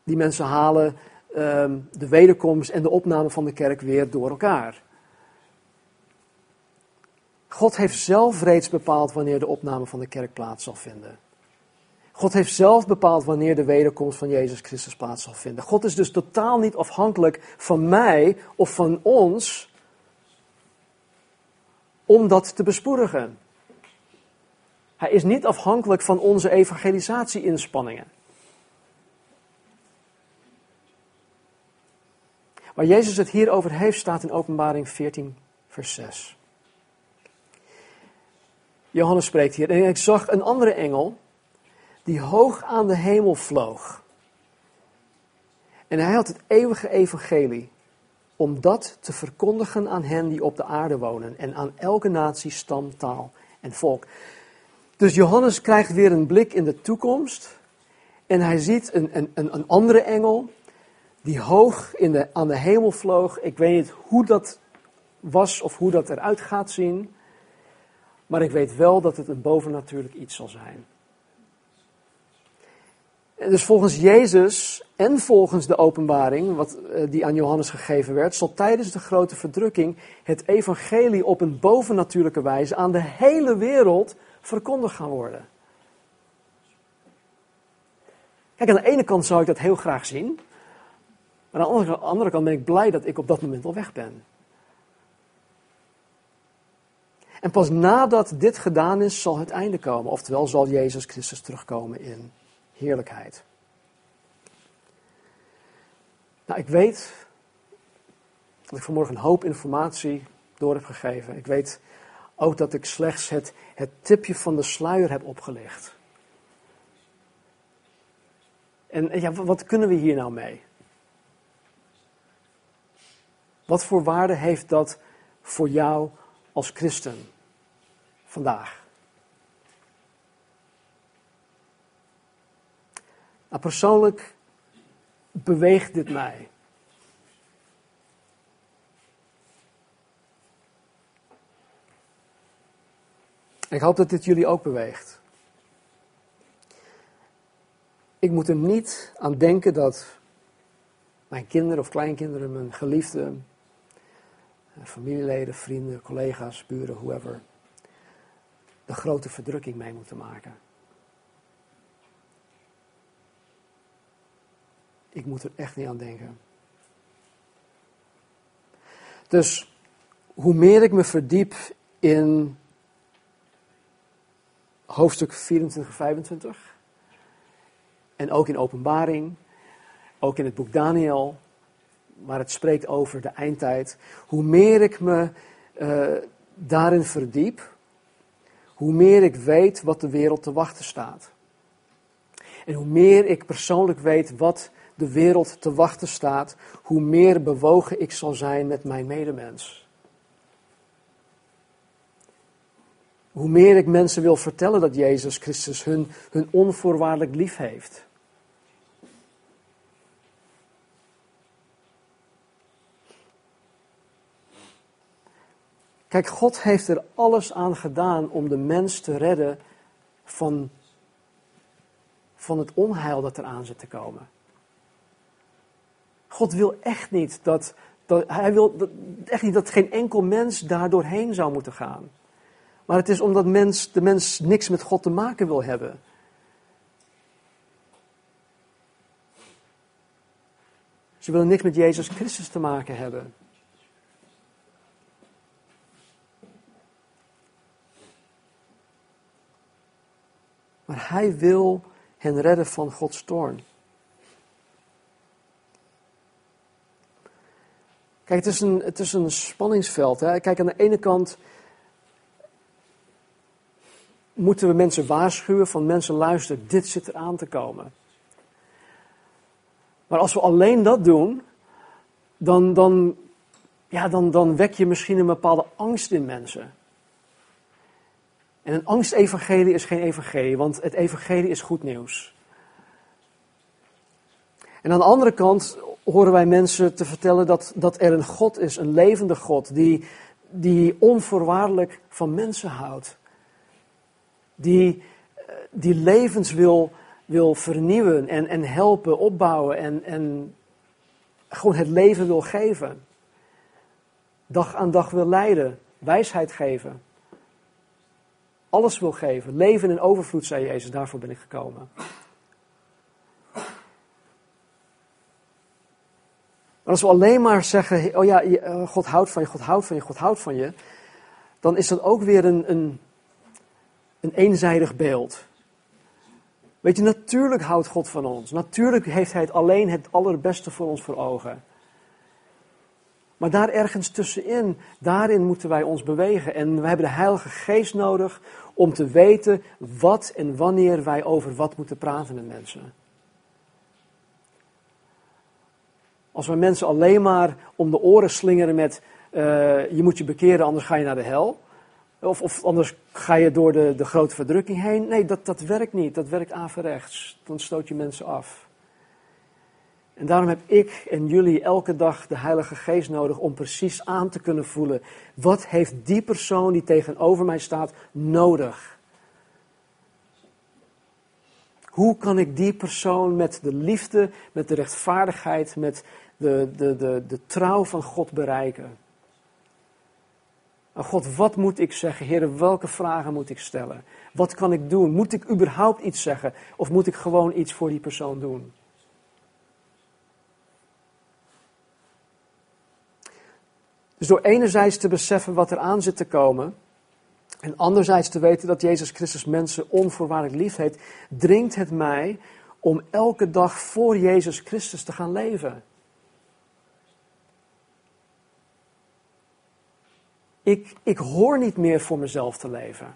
Die mensen halen um, de wederkomst en de opname van de kerk weer door elkaar. God heeft zelf reeds bepaald wanneer de opname van de kerk plaats zal vinden. God heeft zelf bepaald wanneer de wederkomst van Jezus Christus plaats zal vinden. God is dus totaal niet afhankelijk van mij of van ons om dat te bespoedigen. Hij is niet afhankelijk van onze evangelisatie-inspanningen. Waar Jezus het hier over heeft, staat in Openbaring 14, vers 6. Johannes spreekt hier. En ik zag een andere engel die hoog aan de hemel vloog. En hij had het eeuwige evangelie om dat te verkondigen aan hen die op de aarde wonen en aan elke natie, stam, taal en volk. Dus Johannes krijgt weer een blik in de toekomst en hij ziet een, een, een andere engel die hoog in de, aan de hemel vloog. Ik weet niet hoe dat was of hoe dat eruit gaat zien, maar ik weet wel dat het een bovennatuurlijk iets zal zijn. En dus volgens Jezus en volgens de openbaring, wat, eh, die aan Johannes gegeven werd, zal tijdens de grote verdrukking het evangelie op een bovennatuurlijke wijze aan de hele wereld verkondigd gaan worden. Kijk, aan de ene kant zou ik dat heel graag zien, maar aan de andere kant ben ik blij dat ik op dat moment al weg ben. En pas nadat dit gedaan is, zal het einde komen. Oftewel zal Jezus Christus terugkomen in heerlijkheid. Nou, ik weet dat ik vanmorgen een hoop informatie door heb gegeven. Ik weet ook dat ik slechts het, het tipje van de sluier heb opgelicht. En ja, wat kunnen we hier nou mee? Wat voor waarde heeft dat voor jou als christen vandaag? Nou, persoonlijk beweegt dit mij. Ik hoop dat dit jullie ook beweegt. Ik moet er niet aan denken dat mijn kinderen of kleinkinderen, mijn geliefden, familieleden, vrienden, collega's, buren, whoever, de grote verdrukking mee moeten maken. Ik moet er echt niet aan denken. Dus hoe meer ik me verdiep in hoofdstuk 24 en 25, en ook in Openbaring, ook in het boek Daniel, waar het spreekt over de eindtijd, hoe meer ik me uh, daarin verdiep, hoe meer ik weet wat de wereld te wachten staat. En hoe meer ik persoonlijk weet wat de wereld te wachten staat, hoe meer bewogen ik zal zijn met mijn medemens. Hoe meer ik mensen wil vertellen dat Jezus Christus hun, hun onvoorwaardelijk lief heeft. Kijk, God heeft er alles aan gedaan om de mens te redden van, van het onheil dat eraan zit te komen. God wil echt niet dat, dat hij wil dat, echt niet dat geen enkel mens daar doorheen zou moeten gaan. Maar het is omdat mens, de mens niks met God te maken wil hebben. Ze willen niks met Jezus Christus te maken hebben. Maar hij wil hen redden van Gods toorn. Kijk, het is een, het is een spanningsveld. Hè? Kijk, aan de ene kant moeten we mensen waarschuwen van mensen luisteren, dit zit er aan te komen. Maar als we alleen dat doen, dan, dan, ja, dan, dan wek je misschien een bepaalde angst in mensen. En een angstevangelie is geen evangelie, want het evangelie is goed nieuws. En aan de andere kant horen wij mensen te vertellen dat, dat er een God is, een levende God, die, die onvoorwaardelijk van mensen houdt. Die, eh, die levens wil, wil vernieuwen en, en helpen, opbouwen en, en gewoon het leven wil geven. Dag aan dag wil leiden, wijsheid geven. Alles wil geven. Leven in overvloed, zei Jezus, daarvoor ben ik gekomen. Maar als we alleen maar zeggen, oh ja, eh, God houdt van je, God houdt van je, God houdt van je, dan is dat ook weer een, een, een eenzijdig beeld. Weet je, natuurlijk houdt God van ons. Natuurlijk heeft Hij het alleen het allerbeste voor ons voor ogen. Maar daar ergens tussenin, daarin moeten wij ons bewegen. En we hebben de Heilige Geest nodig om te weten wat en wanneer wij over wat moeten praten met mensen. Als we mensen alleen maar om de oren slingeren met uh, je moet je bekeren, anders ga je naar de hel. Of, anders ga je door de, de grote verdrukking heen. Nee, dat, dat werkt niet. Dat werkt averechts. Dan stoot je mensen af. En daarom heb ik en jullie elke dag de Heilige Geest nodig om precies aan te kunnen voelen. Wat heeft die persoon die tegenover mij staat nodig? Hoe kan ik die persoon met de liefde, met de rechtvaardigheid, met de, de, de, de trouw van God bereiken? God, wat moet ik zeggen? Heer, welke vragen moet ik stellen? Wat kan ik doen? Moet ik überhaupt iets zeggen? Of moet ik gewoon iets voor die persoon doen? Dus door enerzijds te beseffen wat er aan zit te komen, en anderzijds te weten dat Jezus Christus mensen onvoorwaardelijk lief heeft, dringt het mij om elke dag voor Jezus Christus te gaan leven. Ik, ik hoor niet meer voor mezelf te leven.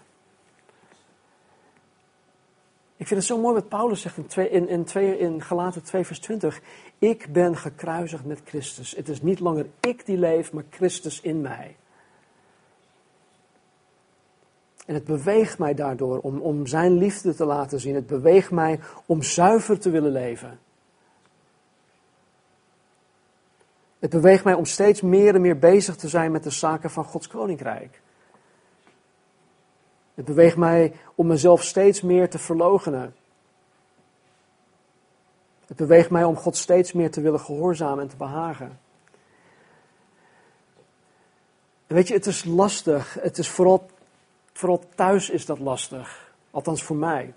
Ik vind het zo mooi wat Paulus zegt in, twee, in, in, twee, in Galaten 2 vers 20. Ik ben gekruisigd met Christus. Het is niet langer ik die leef, maar Christus in mij. En het beweegt mij daardoor om, om zijn liefde te laten zien. Het beweegt mij om zuiver te willen leven. Het beweegt mij om steeds meer en meer bezig te zijn met de zaken van Gods koninkrijk. Het beweegt mij om mezelf steeds meer te verloochenen. Het beweegt mij om God steeds meer te willen gehoorzamen en te behagen. En weet je, het is lastig. Het is vooral, vooral thuis is dat lastig. Althans voor mij.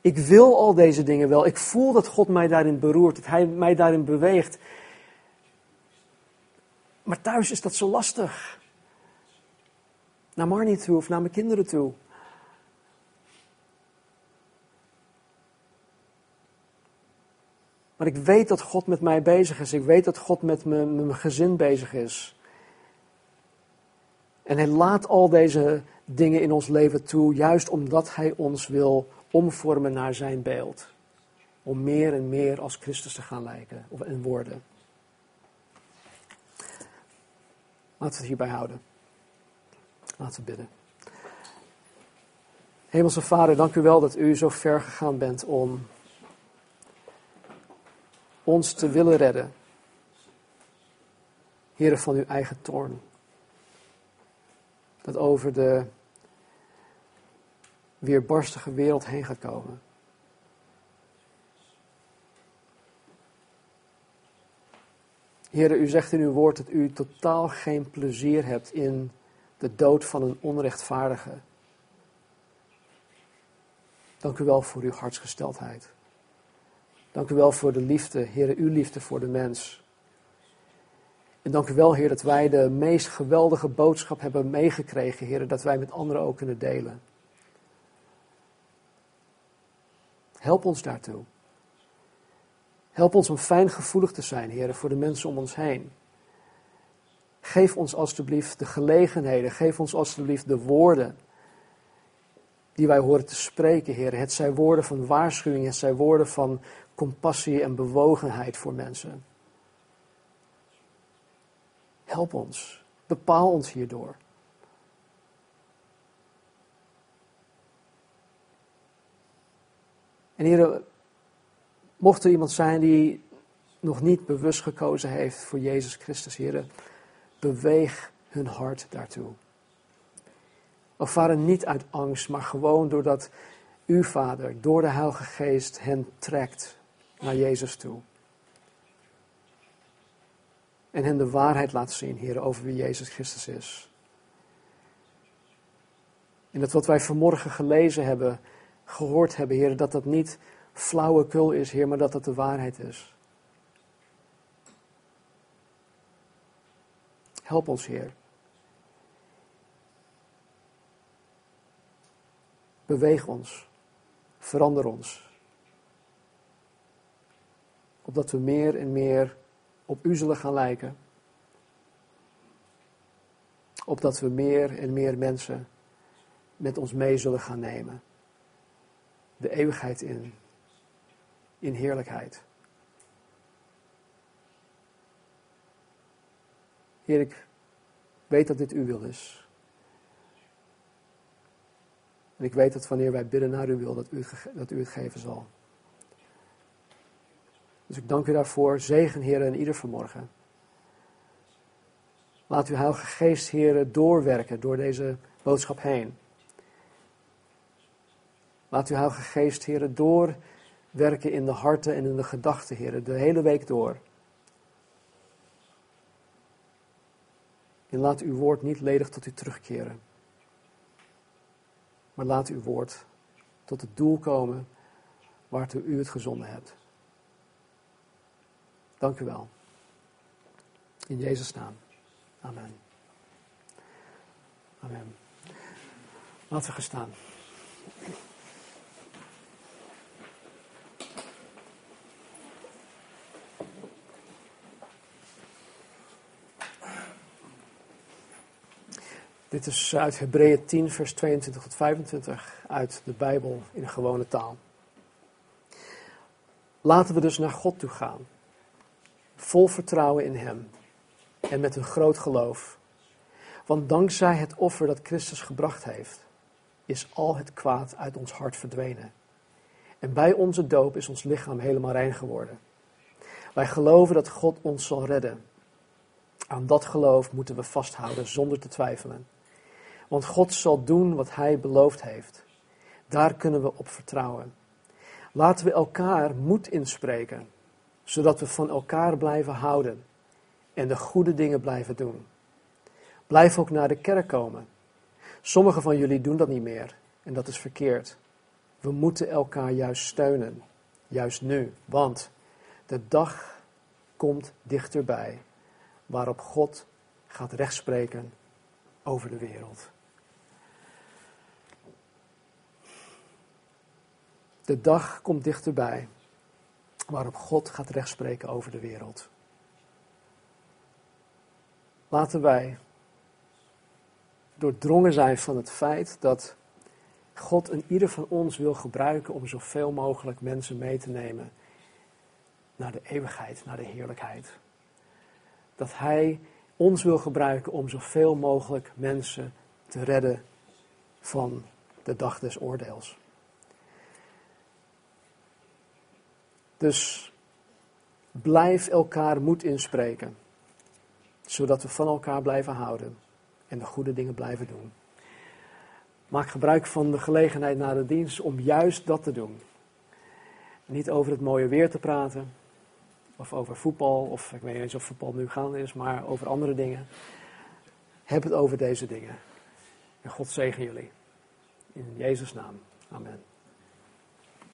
Ik wil al deze dingen wel. Ik voel dat God mij daarin beroert, dat Hij mij daarin beweegt. Maar thuis is dat zo lastig. Naar Marnie toe of naar mijn kinderen toe. Maar ik weet dat God met mij bezig is. Ik weet dat God met mijn, mijn gezin bezig is. En hij laat al deze dingen in ons leven toe, juist omdat hij ons wil omvormen naar zijn beeld. Om meer en meer als Christus te gaan lijken en worden. Laten we het hierbij houden. Laten we bidden. Hemelse Vader, dank u wel dat u zo ver gegaan bent om ons te willen redden. Heren van uw eigen toorn. Dat over de weerbarstige wereld heen gaat komen. Heer, u zegt in uw woord dat u totaal geen plezier hebt in de dood van een onrechtvaardige. Dank u wel voor uw hartsgesteldheid. Dank u wel voor de liefde, Heer, uw liefde voor de mens. En dank u wel, Heer, dat wij de meest geweldige boodschap hebben meegekregen, Heer, dat wij met anderen ook kunnen delen. Help ons daartoe. Help ons om fijngevoelig te zijn, Heer, voor de mensen om ons heen. Geef ons alstublieft de gelegenheden, geef ons alstublieft de woorden die wij horen te spreken, Heer. Het zijn woorden van waarschuwing, het zijn woorden van compassie en bewogenheid voor mensen. Help ons, bepaal ons hierdoor. En Heer, Mocht er iemand zijn die nog niet bewust gekozen heeft voor Jezus Christus, heren, beweeg hun hart daartoe. Vader, niet uit angst, maar gewoon doordat uw Vader, door de Heilige Geest, hen trekt naar Jezus toe. En hen de waarheid laat zien, heren, over wie Jezus Christus is. En dat wat wij vanmorgen gelezen hebben, gehoord hebben, heren, dat dat niet flauwekul is, Heer, maar dat het de waarheid is. Help ons, Heer. Beweeg ons. Verander ons. Opdat we meer en meer op U zullen gaan lijken. Opdat we meer en meer mensen met ons mee zullen gaan nemen. De eeuwigheid in. In heerlijkheid. Heer, ik weet dat dit uw wil is. En ik weet dat wanneer wij bidden naar uw wil, dat u dat u het geven zal. Dus ik dank u daarvoor. Zegen, Heer, en ieder vanmorgen. Laat uw Heilige Geest, Heer, doorwerken door deze boodschap heen. Laat uw Heilige Geest, Heer, doorwerken in de harten en in de gedachten, Heer, de hele week door. En laat uw woord niet ledig tot u terugkeren. Maar laat uw woord tot het doel komen waartoe u het gezonden hebt. Dank u wel. In Jezus' naam. Amen. Amen. Laten we gaan staan. Dit is uit Hebreeën 10, vers 22 tot 25, uit de Bijbel in gewone taal. Laten we dus naar God toe gaan, vol vertrouwen in Hem en met een groot geloof. Want dankzij het offer dat Christus gebracht heeft, is al het kwaad uit ons hart verdwenen. En bij onze doop is ons lichaam helemaal rein geworden. Wij geloven dat God ons zal redden. Aan dat geloof moeten we vasthouden zonder te twijfelen. Want God zal doen wat Hij beloofd heeft. Daar kunnen we op vertrouwen. Laten we elkaar moed inspreken, zodat we van elkaar blijven houden en de goede dingen blijven doen. Blijf ook naar de kerk komen. Sommigen van jullie doen dat niet meer en dat is verkeerd. We moeten elkaar juist steunen, juist nu, want de dag komt dichterbij waarop God gaat rechtspreken over de wereld. De dag komt dichterbij waarop God gaat rechtspreken over de wereld. Laten wij doordrongen zijn van het feit dat God een ieder van ons wil gebruiken om zoveel mogelijk mensen mee te nemen naar de eeuwigheid, naar de heerlijkheid. Dat Hij ons wil gebruiken om zoveel mogelijk mensen te redden van de dag des oordeels. Dus blijf elkaar moed inspreken, zodat we van elkaar blijven houden en de goede dingen blijven doen. Maak gebruik van de gelegenheid na de dienst om juist dat te doen. Niet over het mooie weer te praten, of over voetbal, of ik weet niet eens of voetbal nu gaande is, maar over andere dingen. Heb het over deze dingen. En God zegen jullie. In Jezus' naam. Amen.